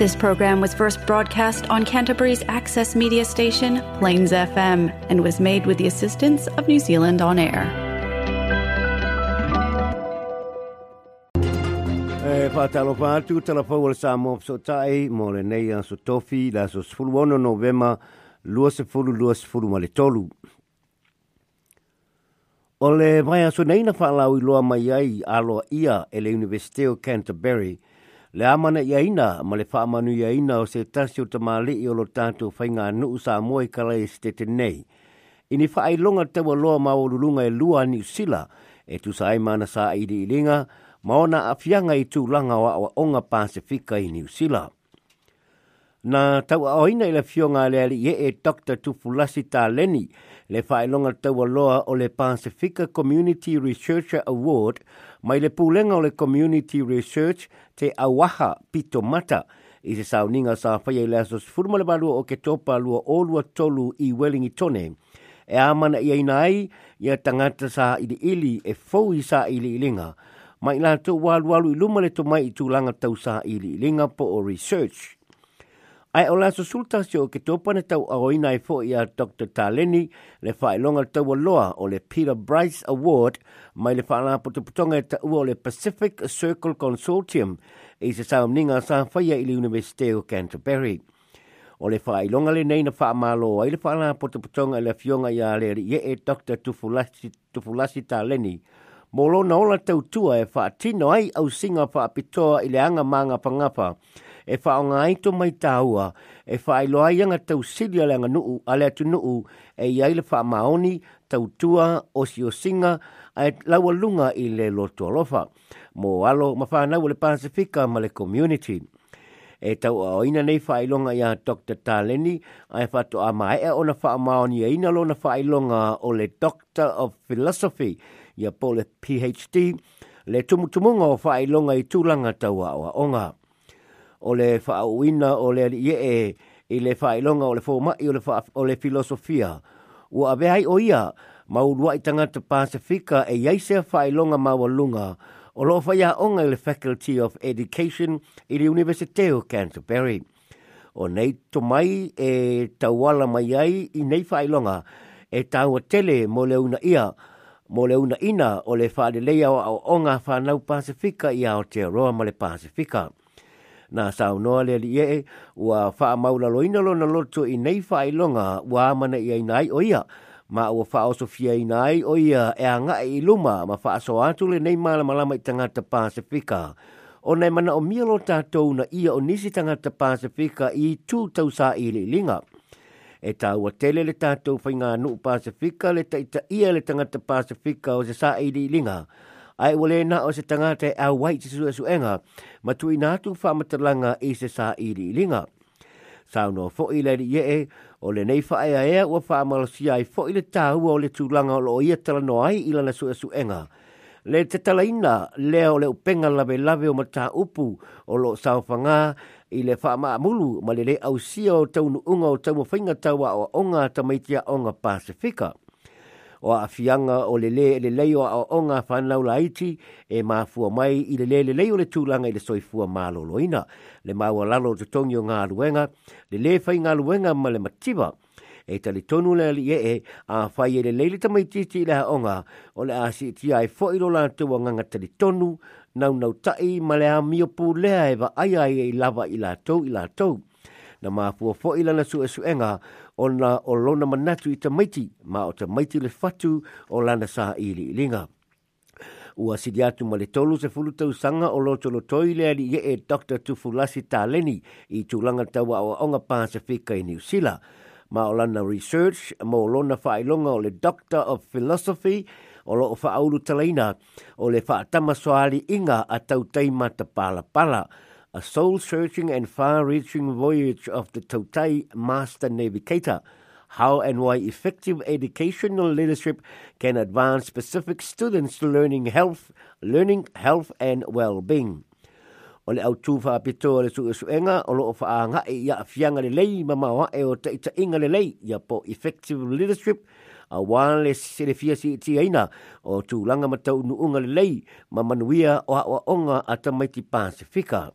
This program was first broadcast on Canterbury's access media station, Plains FM, and was made with the assistance of New Zealand On Air. E eh, whātalo pātu, talapau ala sā mō pso tae, mō le nei a so tofi, la so sfulu ono novema, lua se fulu, lua se fulu male tolu. O le vai aso nei na whaalau i loa mai ai aloa ia e le Universiteo Canterbury – Le amana ia ina, ma le whaamanu ia ina o se tasi o tamale i olo tātou whainga anu sa moe kala e stete nei. I ni whaai longa tewa loa ma o lulunga e lua ni usila, e tu sa aimana sa iri i ringa, ma ona a fianga i tū langa wa o onga Pasifika i ni usila. Na tau a oina i le fionga le ali e e Dr. Tupulasi Tāleni, le whaai longa tewa loa o le Pasifika Community Researcher Award, mai le pūlenga o le Community Research te awaha pito mata i te sauninga sa whaia i le furumale balua o ke topa lua o lua tolu i welingi tone. E amana i aina ai, ia tangata sa ili ili e fau i sa ili ilinga. Mai la walu walu i luma le tō mai i tūlanga tau sa ili ilinga po o research Ai o lasa sultasi o ke tōpane tau a oina e fo i a Dr. Taleni le whae longa tau loa o le Peter Bryce Award mai le whaala putu putonga e o le Pacific Circle Consortium e se sa omninga sa whaia i le Universite o Canterbury. O le whae longa le neina wha malo a i le whaala putu putonga e le fionga i a le ie e Dr. Tufulasi, Tufulasi Taleni Mōlo na ola tau tua e wha tino ai au singa wha apitoa i le anga mānga pangapa e wha o ngai tō mai tāua, e wha ai loa ianga tau siri ala ngā nuu, ale atu nuu, e iai le wha maoni, tau tua, o si o singa, a e laua lunga i le loto alofa. Mō alo, ma wha nau le Pasifika ma le community. E tau a oina nei wha ilonga ia Dr. Taleni, a e to a mae e ona wha maoni e ina lona wha ilonga o le Doctor of Philosophy, ia pole PhD, le tumutumunga o wha ilonga i tūlanga tau a oa onga o le whaauina o le alie e i le whaelonga o le whomai o le, wha, o le filosofia. Ua aveai o ia, maurua i te Pasifika e iaise a whaelonga mawalunga o loo whaia onga i le Faculty of Education i le Universite o Canterbury. O nei tomai e tawala mai ai i nei whaelonga e tāua tele mo le una ia, mo le una ina o le whaelelea o onga whanau Pasifika i Aotearoa ma le Pasifika na sao noa le lia e ua faa maula loina lo na lotu i nei faa i longa wa mana i ai nai oia ma ua faa o sofia i nai o e anga e i luma ma faa so atu le nei maala malama i tangata Pasifika. O nei mana o mielo tātou na i o nisi tangata Pasifika i tū e tau sa i li linga. E tā ua tele le tātou whainga nuu Pasifika le taita ia le tangata Pasifika o se sa i linga ai wale na o se tangata e a wai te sua su enga, ma tui nātu whamatalanga i se sā iri linga. Sau fo i leiri ye e, o le nei wha ea ea ua whamala si ai fo i le tāhua o le tūlanga o lo ia tala no ai i lana sua e su enga. Le te tala ina, lea o le upenga lawe lawe o mata upu o lo sau i le wha mulu ma le le au sia o taunu unga o taumu tawa o onga ta maitia onga Pasifika o a fianga e o le le le le o a onga whanau la iti e mā fua mai i le le le le o le tūlanga i le soi fua mā loloina. Le mā ua lalo te tongi o ngā luenga, le le whai ngā luenga ma le mativa e tali tonu le li e e a whai e le leile tamai titi le ha onga o le e a si ti ai fo lo la tua nganga tali tonu nau nau tai ma le a mio lea e va ai ai e lava i la tau i la tau. Na mā fua fo i lana su e su o na o lona manatu i te maiti, ma o te maiti le fatu o lana sa i li linga. Ua sidiatu atu ma le tolu se fulu sanga o loto lo toi le ali e Dr. Tufulasi Taleni i tūlanga tawa o onga pāsifika i New Zealand. Ma o lana research, ma o lona whaelonga o le Doctor of Philosophy, o loo whaauru talaina, o le whaatama soali inga a tau teima te pala. pala. a soul searching and far reaching voyage of the Totai Master Navigator. How and why effective educational leadership can advance specific students learning health, learning health and well-being. o le autu whaapito o le tu suenga o loo anga e ia awhianga le lei ma mawa e o te inga le lei ia po effective leadership a wāle serefia si iti aina o langa matau nuunga le lei ma manuia o hawa onga a tamaiti Pasifika.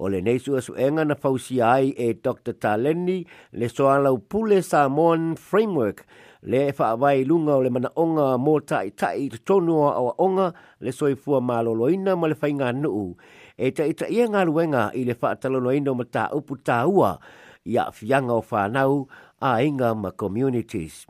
o le nei sua suenga na fausia ai e Dr. Taleni le soalau pule Samoan Framework le whaawai lunga o le mana onga mō tai tai te tonua o a onga le soifua mā loloina ma le whainga nuu. E ta ita ia ngā ruenga i le whaataloloina ma tā upu tā ua i a fianga o whanau a inga ma communities.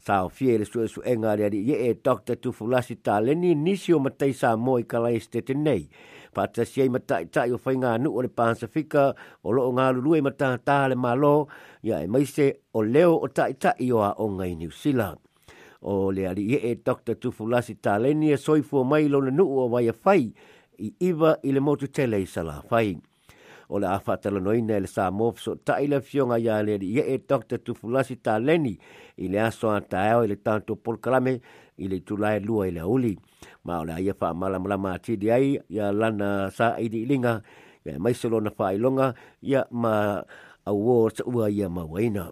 Sa o fie le sua suenga le ari e Dr. Tufulasi Taleni nisi o matai sa mō i kalai stete nei pa ta sia ma ta ta yo fainga nu o le fika o lo nga lu lui ma ta le malo ya e mai se o leo o ta ta yo a o ngai new zealand o le ali e dr tufulasi ta le ni e soi fo mai lo le nu o wai fai i iva i le motu tele i sala fai o le tele noina e e i le sa mofso ta i le fionga ya le ali e dr tufulasi ta le ni i le aso ta ao i le tanto polkalame ile tulai lua lua i ma auli ia fa le aia ma atili ai ia lana saʻiliʻiliga ia e maise lona faailoga ia ma awards taʻua ia mauaina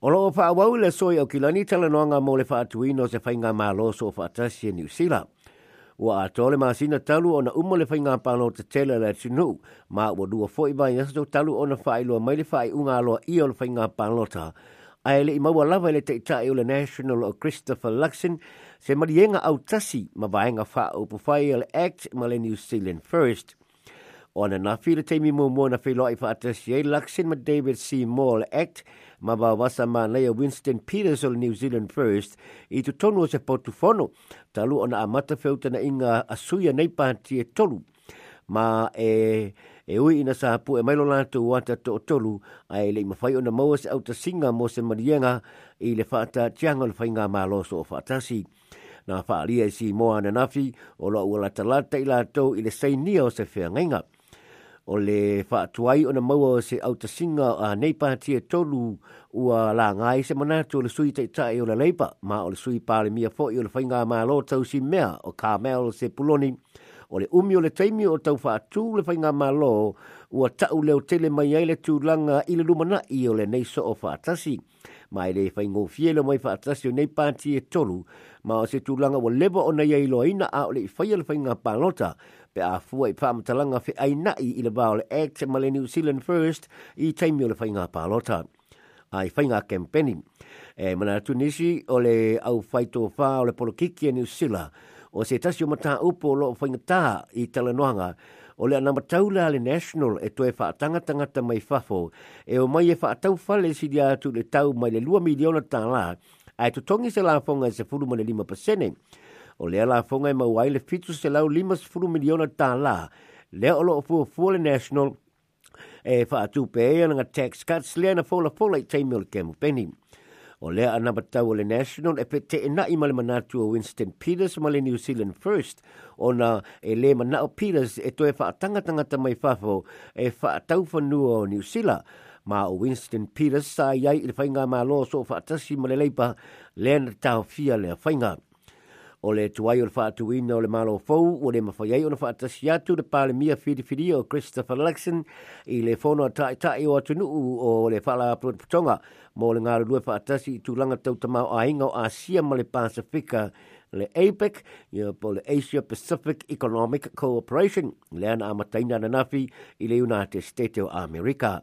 o loo faauau i le soi aukilani talanoaga mo le faatuina o se fainga malo so o faatasi e niusila ua atoa le masina talu ona uma le faiga palo tetele le tunuu ma ua lua foʻi vaiaso talu ona failo mai le faaiʻuga aloaʻia o le faiga palota ae le'i maua lava i le taʻitaʻi o le national o christopher luxon se maliega autasi ma vaega faaupu fai o le act ma le new zealand first o ana nafi le taimi muamua na failoaʻi faatasi ai luxon ma david c moore act ma vaovasa manaia winston peters o le new zealand first i totonu o se potufono talu ona amata feutanaʻiga asuia nei patie tolu ma e eh, e ui ina sa pu e mailo lanatu wata to tolu a ele ima fai ona maua se auta singa mo se marienga i le fata tiangol fai ngā mā loso o fatasi. Nā whaaria e si moa na nafi o loa ua lata lata i lato i le sei nia o se whea ngainga. O le whaatuai ona maua o se auta singa a nei pātia e tolu ua la ngai se manatu o le sui teitae o le leipa ma o le sui pāle mia fo i o le whainga mā lo tau si mea o Carmel se puloni o le umi o le teimi o tau wha atu le whainga malo ua tau leo tele mai ai le tūlanga i le lumana i o le neiso o whaatasi. Mai le whaingo fiele mai whaatasi o nei pāti e tolu ma o se tūlanga o lewa o nei ai loina a o le i whaia le whainga pālota pe a fua i whaamatalanga whi ai nai i le o le Act ma le New Zealand First i teimi o le whainga pālota. Ai whainga campaigning. E mana tunisi o le au whaito whā o le polokiki e New Zealand o se tasi o mataa upo lo o whaingata i tele noanga. O le anamatau le national e toe wha atanga tangata mai fafo. E o mai e fa tau fa si dia atu le tau mai le lua miliona tā la. Ai to tongi se la fonga se furu mani lima pasene. O e le la fonga e mauai le fitu se lau lima se furu miliona tā la. Le o lo fo fua le national e fa atu pe e tax cuts le na fola le i teimil kemu penimu. O lea ana batau o le National e pete e nai male manatu o Winston Peters male New Zealand First o na e le manao Peters e toe wha tangatanga ta mai fafo e wha tau whanua o New Zealand. Ma o Winston Peters sa iai i le whainga ma lo so wha atasi male leipa lea na tau fia lea whainga o le tuai o le whaatuina o le malo fau o le mawhaiai o le whaatasi atu le pāle mia whiriwhiri o Christopher Luxon i le whono a tae tae o atu nuu o le whala putonga mō le ngāra rue whaatasi i tūlanga tau tamau a inga o Asia ma le Pasifika le APEC, ia po le Asia Pacific Economic Cooperation, le ana amataina na nafi i le United States of America.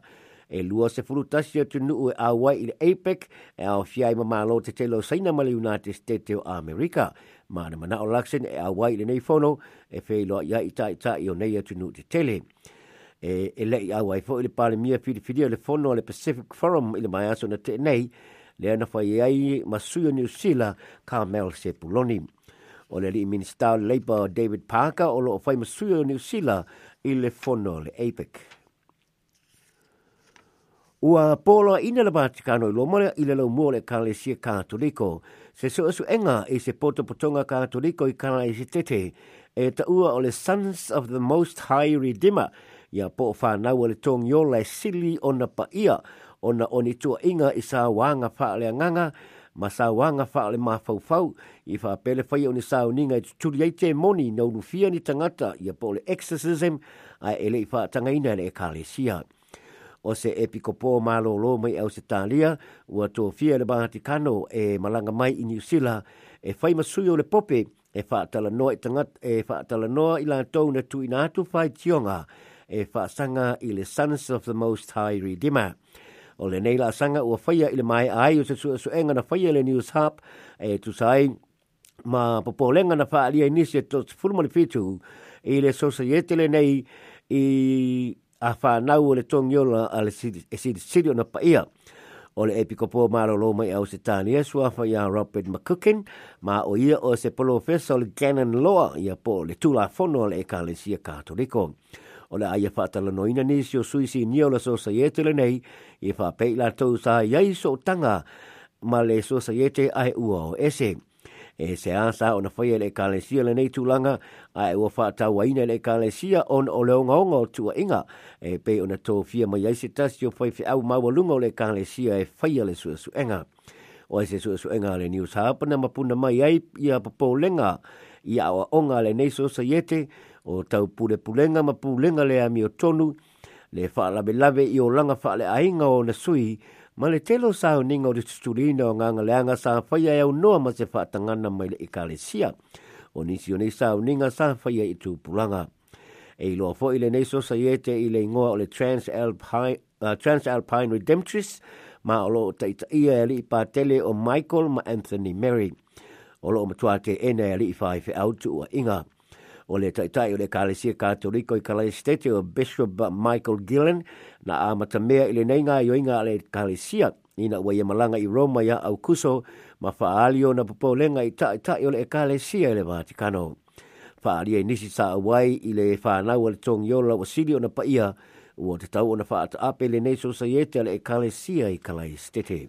E lua se furu tasi atu nuu e awai i le APEC, e au fia i mamalo te telo saina ma le United States of America ma na mana o laksen e awai le nei fono e fei loa ia ita ita i o nei atu te tele. E, e le i awai fo i le pale mia fili fili o le fono o le Pacific Forum i le mai aso na te nei le ana fai e ai ma suyo ni usila ka mel se puloni. O le li minister Labour David Parker o lo o fai ma suyo ni usila i le fono le APEC. Ua pōloa ina la bāti kāno i mole i le lau mōle le sia kātoliko. Se so asu enga e se pōta potonga kātoliko i kana i tete e ta ua o Sons of the Most High Redeemer ya a pō whānau o le tōng yō lai sili o na paia ona oni o inga isa sā wānga wha le nganga ma sā wānga wha le mā fau i wha pele whai o ni sā uninga i tuturi ei te moni nau nufia ni tangata ya a pō le exorcism a ele i tanga ina le kalesia o se epikopo ma lo lo mai au se talia ua tō fia le bahatikano e malanga mai i niusila e fai masui o le pope e whaatala noa i tangat e whaatala noa i lantou na tu ina atu fai tionga e whaasanga i le Sons of the Most High Redeemer. O le neila asanga ua whaia i le mai ai o se sua suenga na whaia le News Hub e tu sai ma popolenga na whaalia i nisi e tos fulmole i le sosa nei i a whanau o le tongi ola a le e siri o na paia. O le epikopo ma lo lo mai au se tani esu a ia Robert McCookin, ma o ia o se polo fesa o le Gannon Loa ia po le tula fono o le ekalensia katoliko. O le aia whaatala noina ni si sui si ni o la so sa e le nei, i wha peila tau sa iaiso tanga ma le so sa ai e ua o ese. Ese e se asa ona fai e le kalesia le nei tulanga a e wafa ta waina le kalesia on o le onga onga tua inga e pe ona tō fia mai aise tas jo fai fi au mawalunga le kalesia e fai le sua su enga o e se sua su enga le niu sahapana ma puna mai ai i a papo lenga i a oa onga le nei so sa yete o tau pule pulenga ma pulenga le a mio tonu le fa labe labe i o langa fa le ainga o na sui Ma le telo sa o ninga o le tuturina o sa whaia e au noa ma se whaatangana mai le ikalesia. O nisi o ninga sa whaia i tūpulanga. E i loa fōi le neiso sa iete i le ingoa o le Transalpine, uh, Transalpine Redemptress ma o loo taita ia e li i pātele o Michael ma Anthony Mary. O loo matua te ene e li i whaife au tu ua inga o le taitai o le kālesia kātoriko i kālesitete o Bishop Michael Gillen na āmata mea i le neinga i oinga le kālesia i na ua malanga i Roma ia au kuso ma whaalio na popolenga i taitai o le kālesia i le Vatikano. Whaalia i nisi sa awai i le whanau o le tongi o la na paia o te tau o na whaata ape le neiso sa yete le kālesia i kālesitete.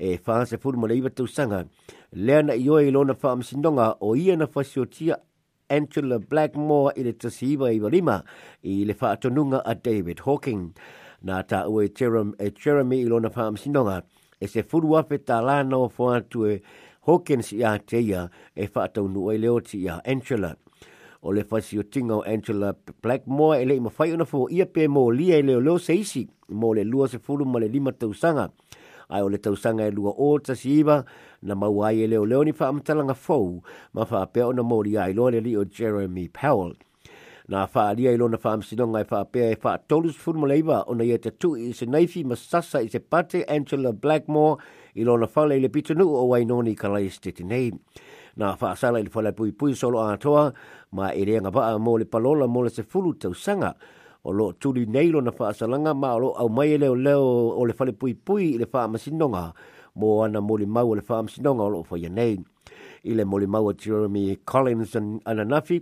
e whaase furu mo leiwa tau sanga. Leana i oe ilona whaamsinonga o ia na whasiotia Angela Blackmore i le tasi iwa iwa lima i le whaatonunga a David Hawking. Nā tā ue Jerem, e Jeremy i lona whaamsinonga e se furu afe tā lana o whaatue Hawkins i a te ia e whaatau nuai leo ti a Angela. O le whasiotinga o Angela Blackmore e le ima whaiona fō ia pē mō lia i leo leo seisi mō le lua se furu ma le lima tausanga. sanga ai o le tausanga e lua o tasiva na mauai e leo leo ni whaamatalanga fau ma whaapea o na mori ai loa le li o Jeremy Powell. Nā wha i lona wha amsinonga i e wha pē e i wha tolus furmuleiwa o na iete tu i se naifi ma sasa i se pate Angela Blackmore i lona whale i le pitanu o wainoni ka lai stiti nei. Nā wha sala i le whale pui pui solo e a toa ma i reanga waa mō le palola mō le se fulu tau sanga o lo tuli neilo na faasalaga ma o lo au mai e leo leo o le falepuipui i le faamasinoga mo ana molimau o le faamasinoga o loo faia nei i le molimau a jeremy collins ananafi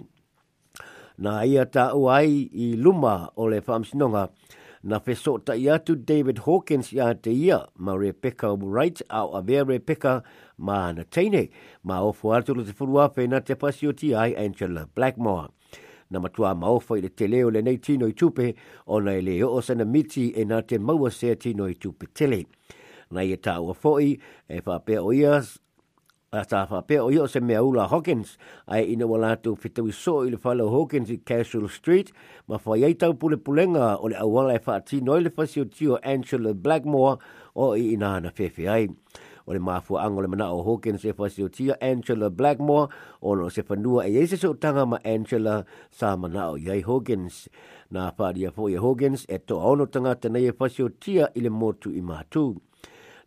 na ia taua uai i luma o le faamasinoga na fesootaʻi atu david hawkins iā te ia ma rebeka wright a o avea rebeka ma na teine ma ofo atu lo te fuluafe na te pasiotia ai angela blackmore na matua maofa i le te leo le nei tino i tupe o na i leo o sana miti e na te maua sea tino i tupe tele. Na i e tā ua fōi e whapea o ia a tā whapea o ia o se mea ula Hawkins a e ina wala tō fitau i so i le whalo Hawkins i Casual Street ma whai ei tau pule pulenga o le awala e whaati noi le whasio tio Angela Blackmore o i ina ana whewhi ai o le mafu ango le mana o hoken se fa se tia Angela Blackmore o no se fanua e se so tanga ma Angela sa mana o yai Hawkins na pa dia fo ye Hawkins e to ono tanga te nei e fa se tia ile motu i matu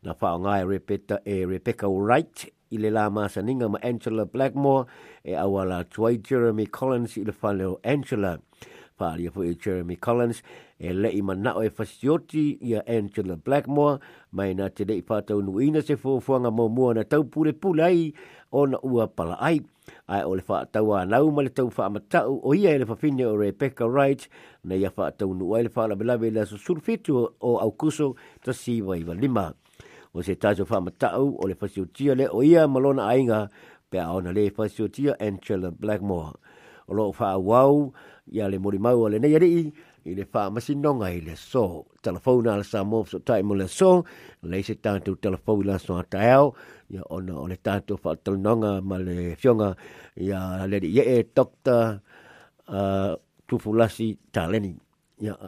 na fa nga e repeta e repeka right i le la masaniga ma Angela Blackmore e awala tuai Jeremy Collins i le whaleo Angela whaari apu e Jeremy Collins e le i mana o e whasioti i a Angela Blackmore mai nā te rei pātau nuina se fōfuanga mo mua na taupure pūlei o na ua pala ai. Ai o le whātau a nau ma le tau whaamatau o ia e le whawhine o Rebecca Wright na ia whātau nu ai le whaalabelawe la susurfitu o au kuso ta siwa iwa lima. O se tāzo whaamatau o le whasiotia le o ia malona ainga pe ona le whasiotia Angela Blackmore. o loo whaawau ia le morimau a le nei arii i le whaamasinoga i le so telefona le sa mo so tai mo le so le se tātou telefo i la so ataeo ia ona o le tātou whaatalononga ma le fionga ia le i e Dr. Uh, Tufulasi Taleni ia